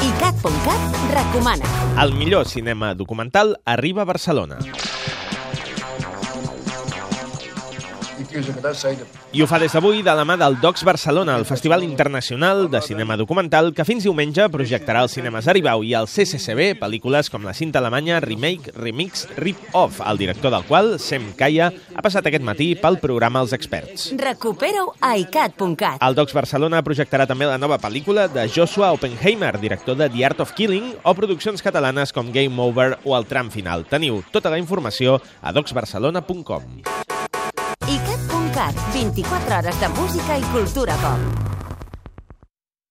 ICAT.cat recomana. El millor cinema documental arriba a Barcelona. I ho fa des d'avui de la mà del Docs Barcelona, el Festival Internacional de Cinema Documental, que fins diumenge projectarà als cinemes Aribau i al CCCB pel·lícules com la cinta alemanya Remake, Remix, Rip-Off, el director del qual, Sem Kaya, ha passat aquest matí pel programa Els Experts. Recupera-ho a ICAT.cat. El Docs Barcelona projectarà també la nova pel·lícula de Joshua Oppenheimer, director de The Art of Killing, o produccions catalanes com Game Over o El tram final. Teniu tota la informació a docsbarcelona.com. ICAT.cat, 24 hores de música i cultura pop.